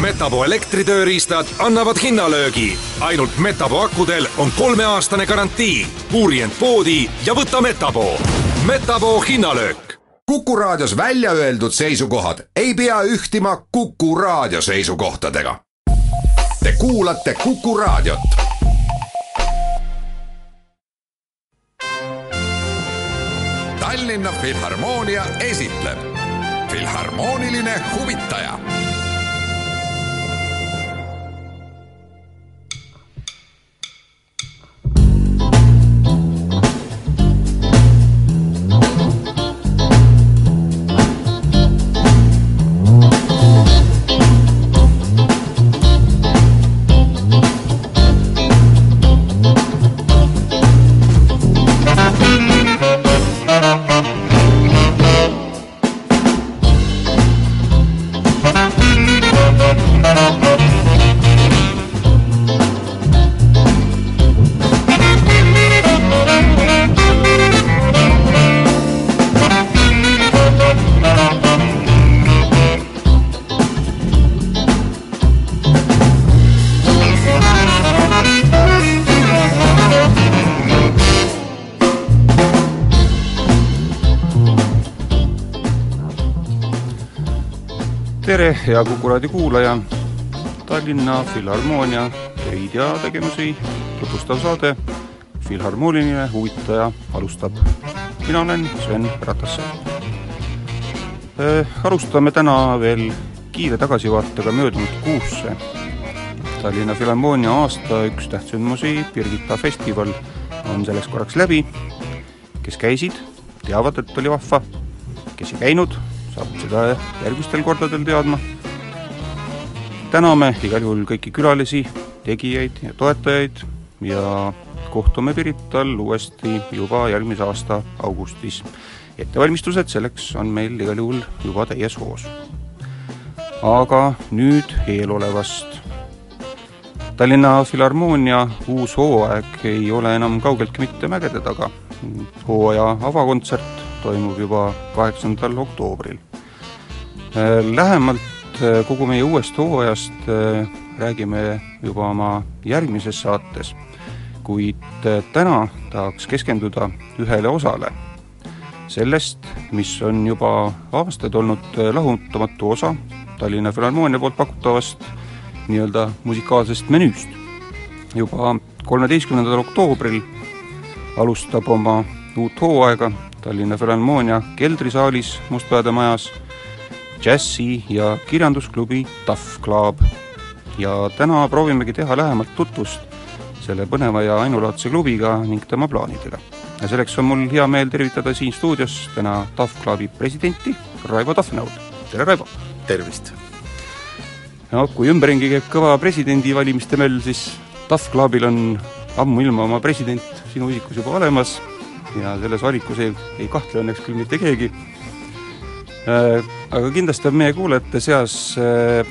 Metapo elektritööriistad annavad hinnalöögi. ainult Metapo akudel on kolmeaastane garantii. uuri end poodi ja võta Metapo. Metapo hinnalöök. kuku raadios välja öeldud seisukohad ei pea ühtima Kuku raadio seisukohtadega. Te kuulate Kuku raadiot Tallinna Filharmoonia esitleb Filharmooniline huvitaja tere, hea Kuku raadio kuulaja! Tallinna Filharmoonia töid ja tegevusi tutvustav saade Filharmooniline huvitaja alustab. mina olen Sven Ratassepp äh,. alustame täna veel kiire tagasivaatega möödunud kuusse. Tallinna Filharmoonia aasta üks tähtsündmusi, Birgitta festival, on selleks korraks läbi. kes käisid, teavad, et oli vahva, kes ei käinud, saab seda järgmistel kordadel teadma. täname igal juhul kõiki külalisi, tegijaid ja toetajaid ja kohtume Pirital uuesti juba järgmise aasta augustis. ettevalmistused selleks on meil igal juhul juba täies hoos. aga nüüd eelolevast. Tallinna Filharmoonia uus hooaeg ei ole enam kaugeltki mitte mägede taga. hooaja avakontsert toimub juba kaheksandal oktoobril. Lähemalt kogu meie uuest hooajast räägime juba oma järgmises saates, kuid täna tahaks keskenduda ühele osale sellest, mis on juba aastaid olnud lahutamatu osa Tallinna Filharmoonia poolt pakutavast nii-öelda musikaalsest menüüst. juba kolmeteistkümnendal oktoobril alustab oma uut hooaega Tallinna Filharmoonia keldrisaalis Mustpeade majas džässi- ja kirjandusklubi Tough Club. ja täna proovimegi teha lähemalt tutvust selle põneva ja ainulaadse klubiga ning tema plaanidega. ja selleks on mul hea meel tervitada siin stuudios täna Tough Clubi presidenti Raivo Tafnaud. tere, Raivo! tervist! no kui ümberringi käib kõva presidendivalimiste möll, siis Tough Clubil on ammuilma oma president sinu isikus juba olemas ja selles valikus ei, ei kahtle õnneks küll mitte keegi. Aga kindlasti on meie kuulajate seas äh,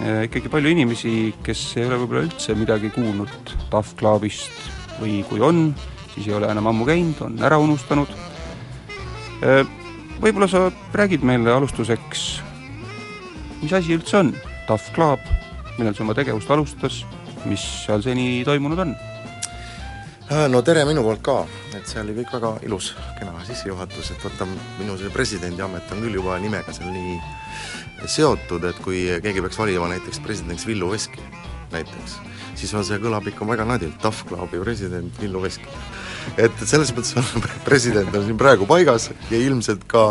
äh, ikkagi palju inimesi, kes ei ole võib-olla üldse midagi kuulnud Tough Clubist või kui on, siis ei ole enam ammu käinud, on ära unustanud äh,. võib-olla sa räägid meile alustuseks, mis asi üldse on Tough Club, millal see oma tegevust alustas, mis seal seni toimunud on? No tere minu poolt ka, et see oli kõik väga ilus, kena sissejuhatus, et vaata, minu see presidendi amet on küll juba nimega seal nii seotud, et kui keegi peaks valima näiteks presidendiks Villu Veski näiteks, siis on see, kõlab ikka väga nadilt, Tough Clubi president Villu Veski. et selles mõttes on president on siin praegu paigas ja ilmselt ka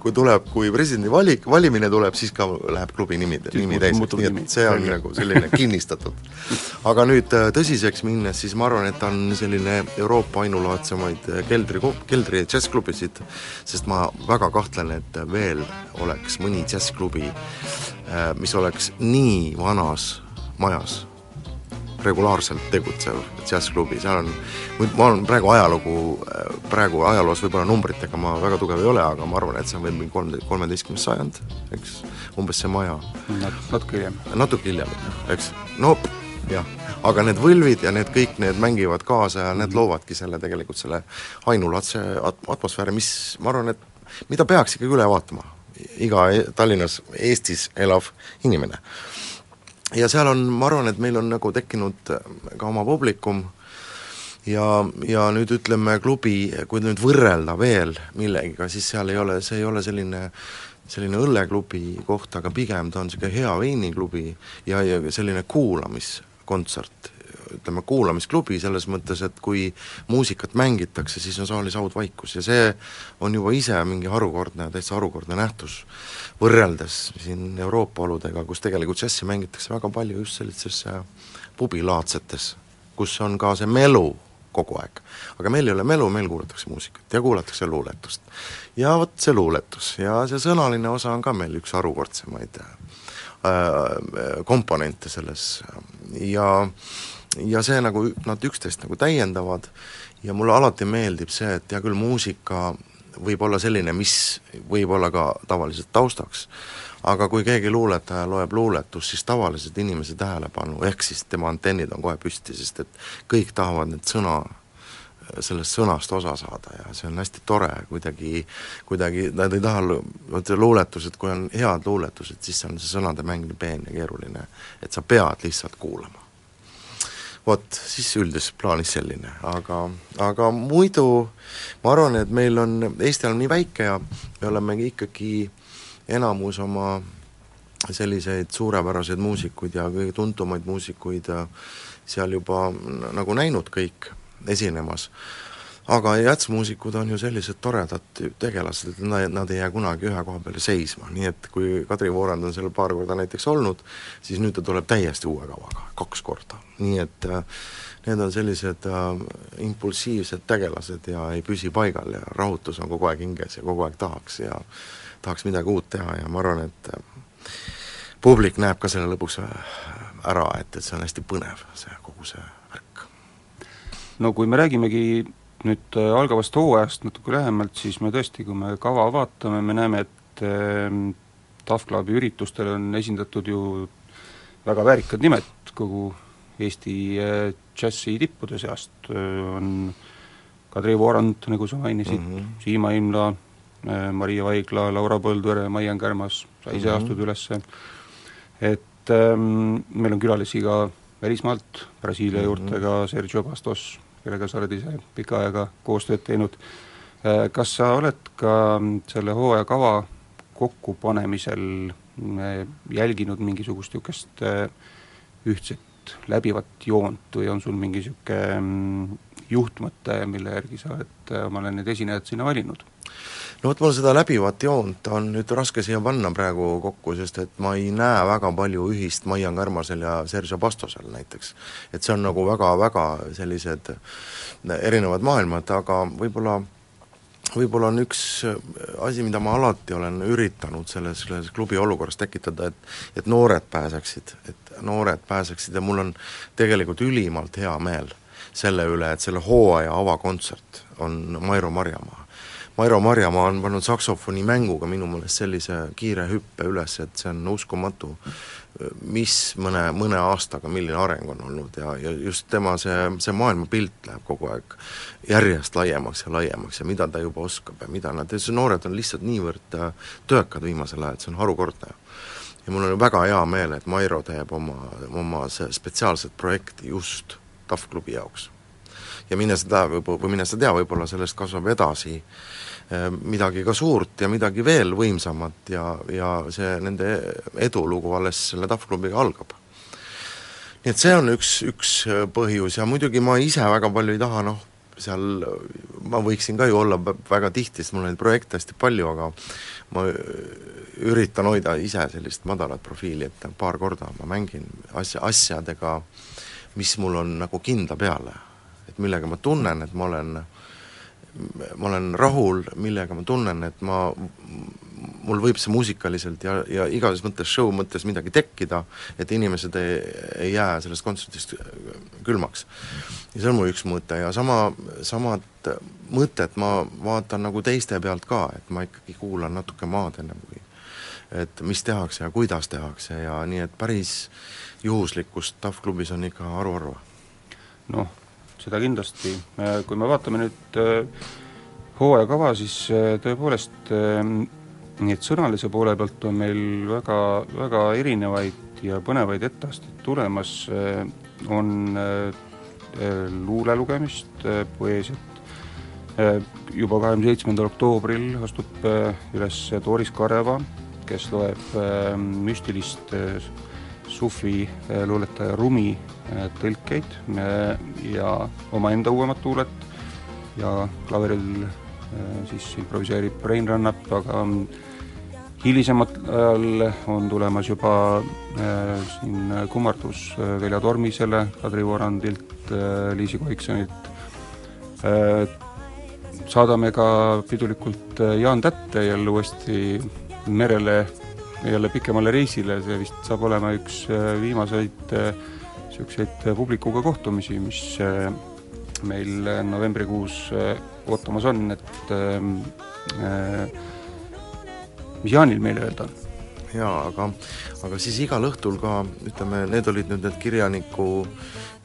kui tuleb, kui presidendi valik, valimine tuleb, siis ka läheb klubi nimi, nimi täiseks, nii et see on nagu selline kinnistatud. aga nüüd tõsiseks minnes, siis ma arvan, et ta on selline Euroopa ainulaadsemaid keldri, keldri džässklubisid, sest ma väga kahtlen, et veel oleks mõni džässklubi, mis oleks nii vanas majas regulaarselt tegutsev džässklubi, seal on, ma olen praegu ajalugu, praegu ajaloos võib-olla numbritega ma väga tugev ei ole, aga ma arvan, et see on veel mingi kolm, kolmeteistkümnes sajand, eks, umbes see maja. natuke hiljem. natuke hiljem, eks, no jah, aga need võlvid ja need kõik, need mängivad kaasa ja need loovadki selle tegelikult selle ainulaadse at-, atmosfääri, mis ma arvan, et mida peaks ikkagi üle vaatama, iga Tallinnas, Eestis elav inimene ja seal on, ma arvan, et meil on nagu tekkinud ka oma publikum. Ja, ja nüüd ütleme, klubi, kui nüüd võrrelda veel millegiga, siis seal ei ole, see ei ole selline selline õlleklubi koht, aga pigem ta on niisugune hea veiniklubi ja, ja selline kuulamiskontsert, ütleme kuulamisklubi selles mõttes, et kui muusikat mängitakse, siis on saalis haudvaikus ja see on juba ise mingi harukordne, täitsa harukordne nähtus, võrreldes siin Euroopa oludega, kus tegelikult džässi mängitakse väga palju just sellistes pubilaadsetes, kus on ka see melu kogu aeg. aga meil ei ole melu, meil kuulatakse muusikat ja kuulatakse luuletust. ja vot see luuletus ja see sõnaline osa on ka meil üks harukordsemaid äh, komponente selles ja ja see nagu, nad üksteist nagu täiendavad ja mulle alati meeldib see, et hea küll, muusika võib olla selline, mis võib olla ka tavaliselt taustaks, aga kui keegi luuletaja loeb luuletust, siis tavaliselt inimese tähelepanu, ehk siis tema antennid on kohe püsti, sest et kõik tahavad need sõna, sellest sõnast osa saada ja see on hästi tore, kuidagi, kuidagi nad ei taha, vot luuletused, kui on head luuletused, siis on see sõnade mäng nii peen ja keeruline, et sa pead lihtsalt kuulama. Vot, siis üldises plaanis selline, aga, aga muidu ma arvan, et meil on, Eesti on nii väike ja me olemegi ikkagi enamus oma selliseid suurepäraseid muusikuid ja kõige tuntumaid muusikuid seal juba nagu näinud kõik esinemas. Aga jatsmuusikud on ju sellised toredad tegelased, et nad, nad ei jää kunagi ühe koha peale seisma, nii et kui Kadri Voorand on seal paar korda näiteks olnud, siis nüüd ta tuleb täiesti uue kavaga, kaks korda, nii et äh, need on sellised äh, impulsiivsed tegelased ja ei püsi paigal ja rahutus on kogu aeg hinges ja kogu aeg tahaks ja tahaks midagi uut teha ja ma arvan, et äh, publik näeb ka selle lõpuks äh, ära, et, et see on hästi põnev, see kogu see värk. no kui me räägimegi nüüd äh, algavast hooajast natuke lähemalt, siis me tõesti, kui me kava vaatame, me näeme, et äh, Tough Clubi üritustel on esindatud ju väga väärikad nimed kogu Eesti äh, džässi tippude seast äh, on Kadri Voorand, nagu sa mainisid mm, -hmm. Siima Imla Maria Vaigla, Laura Põldvere, Maian Kärmas, sa ise mm -hmm. astud üles, et ähm, meil on külalisi ka välismaalt, Brasiilia mm -hmm. juurtega Sergio Bastos, kellega sa oled ise pikka aega koostööd teinud, kas sa oled ka selle hooajakava kokkupanemisel jälginud mingisugust niisugust ühtset läbivat joont või on sul mingi niisugune juhtmõte, mille järgi sa oled omale need esinejad sinna valinud? No vot, mul seda läbivat joont on nüüd raske siia panna praegu kokku, sest et ma ei näe väga palju ühist Maian Kärmasel ja Sergio Pastosel näiteks. et see on nagu väga-väga sellised erinevad maailmad, aga võib-olla võib-olla on üks asi, mida ma alati olen üritanud selles, selles klubi olukorras tekitada, et et noored pääseksid, et noored pääseksid ja mul on tegelikult ülimalt hea meel selle üle, et selle hooaja avakontsert on Mairo Marjamaa Mairo Marjamaa on pannud saksofoni mänguga minu meelest sellise kiire hüppe üles, et see on uskumatu, mis mõne, mõne aastaga, milline areng on olnud ja, ja just tema see, see maailmapilt läheb kogu aeg järjest laiemaks ja laiemaks ja mida ta juba oskab ja mida nad, noored on lihtsalt niivõrd äh, töökad viimasel ajal, et see on harukordne. ja mul on väga hea meel, et Mairo teeb oma, oma spetsiaalset projekti just TAF klubi jaoks. ja mine sa tea, võib-olla, või mine sa tea, võib-olla sellest kasvab edasi Äh, midagi ka suurt ja midagi veel võimsamat ja, ja see nende edulugu alles selle TAF klubiga algab. nii et see on üks, üks põhjus ja muidugi ma ise väga palju ei taha noh, seal ma võiksin ka ju olla väga tihti, sest mul on neid projekte hästi palju, aga ma üritan hoida ise sellist madalat profiili, et paar korda ma mängin asja, asjadega, mis mul on nagu kindla peale. et millega ma tunnen, et ma olen äh, ma olen rahul, millega ma tunnen, et ma, mul võib see muusikaliselt ja, ja igas mõttes, show mõttes midagi tekkida, et inimesed ei, ei jää sellest kontserdist külmaks. ja see on mu üks mõte ja sama, samad mõtet ma vaatan nagu teiste pealt ka, et ma ikkagi kuulan natuke maad enne kui et mis tehakse ja kuidas tehakse ja nii, et päris juhuslikkust TAF klubis on ikka haruharva. noh, seda kindlasti, kui me vaatame nüüd äh, hooajakava, siis äh, tõepoolest äh, nii et sõnalise poole pealt on meil väga, väga erinevaid ja põnevaid etteasteid tulemas, on luule lugemist, poeesiat, juba kahekümne seitsmendal oktoobril astub üles Doris Kareva, kes loeb müstilist sufi luuletaja Rumi tõlkeid ja omaenda uuemat luulet ja klaveril siis improviseerib Rein Rannap, aga hilisemal ajal on tulemas juba siin kummardus Velja Tormisele Kadri Vorandilt Liisi Koiksonilt. Saadame ka pidulikult Jaan Tätte jälle uuesti merele, jälle pikemale reisile, see vist saab olema üks äh, viimaseid niisuguseid äh, publikuga kohtumisi, mis äh, meil novembrikuus äh, ootamas on, et äh, mis Jaanil meile öelda on? jaa, aga, aga siis igal õhtul ka, ütleme, need olid nüüd need kirjaniku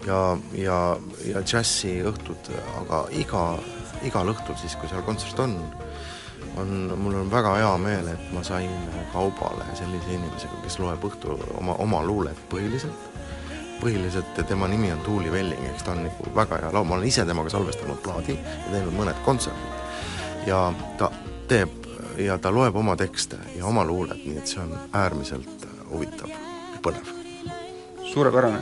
ja, ja, ja džässi õhtud, aga iga, igal õhtul siis, kui seal kontsert on, on, mul on väga hea meel, et ma sain kaubale sellise inimesega, kes loeb õhtul oma, oma luulet põhiliselt, põhiliselt tema nimi on Tuuli Velling, eks ta on nagu väga hea laul, ma olen ise temaga salvestanud plaadi ja teinud mõned kontserdid. ja ta teeb ja ta loeb oma tekste ja oma luulet, nii et see on äärmiselt huvitav põnev. Suurepärane.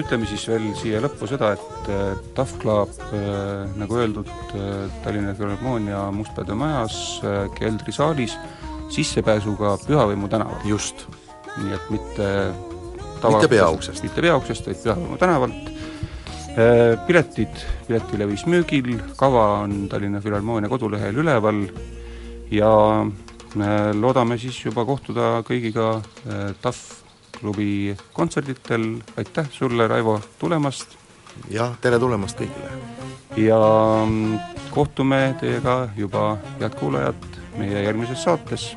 Ütleme siis veel siia lõppu seda, et Tough Club, nagu öeldud, Tallinna Filharmoonia Mustpeade majas keldrisaalis sissepääsuga Pühavõimu tänaval. just. nii et mitte mitte peauksest. mitte peauksest, vaid Pühavõimu tänavalt. Piletid Piletilevis müügil, kava on Tallinna Filharmoonia kodulehel üleval ja loodame siis juba kohtuda kõigiga TAF klubi kontserditel, aitäh sulle, Raivo, tulemast! jah, tere tulemast kõigile! ja mm, kohtume teiega juba, head kuulajad, meie järgmises saates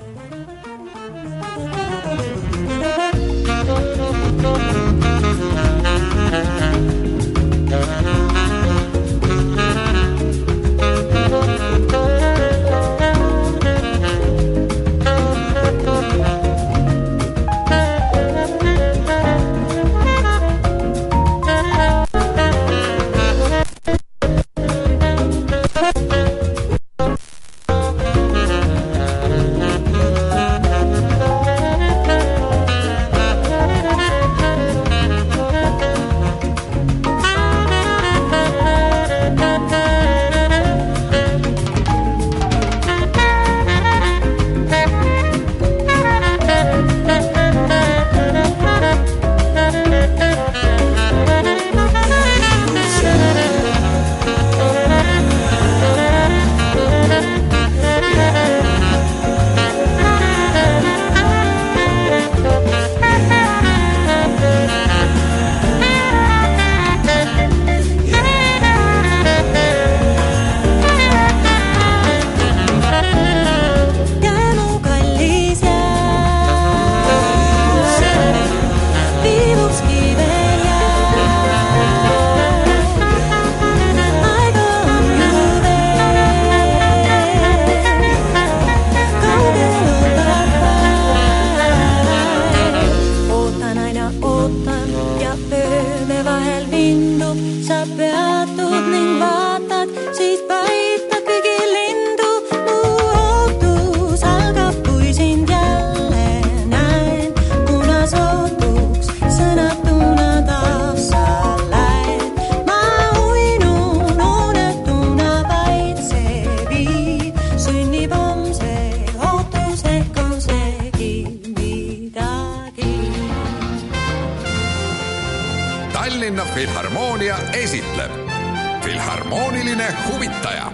huvitaja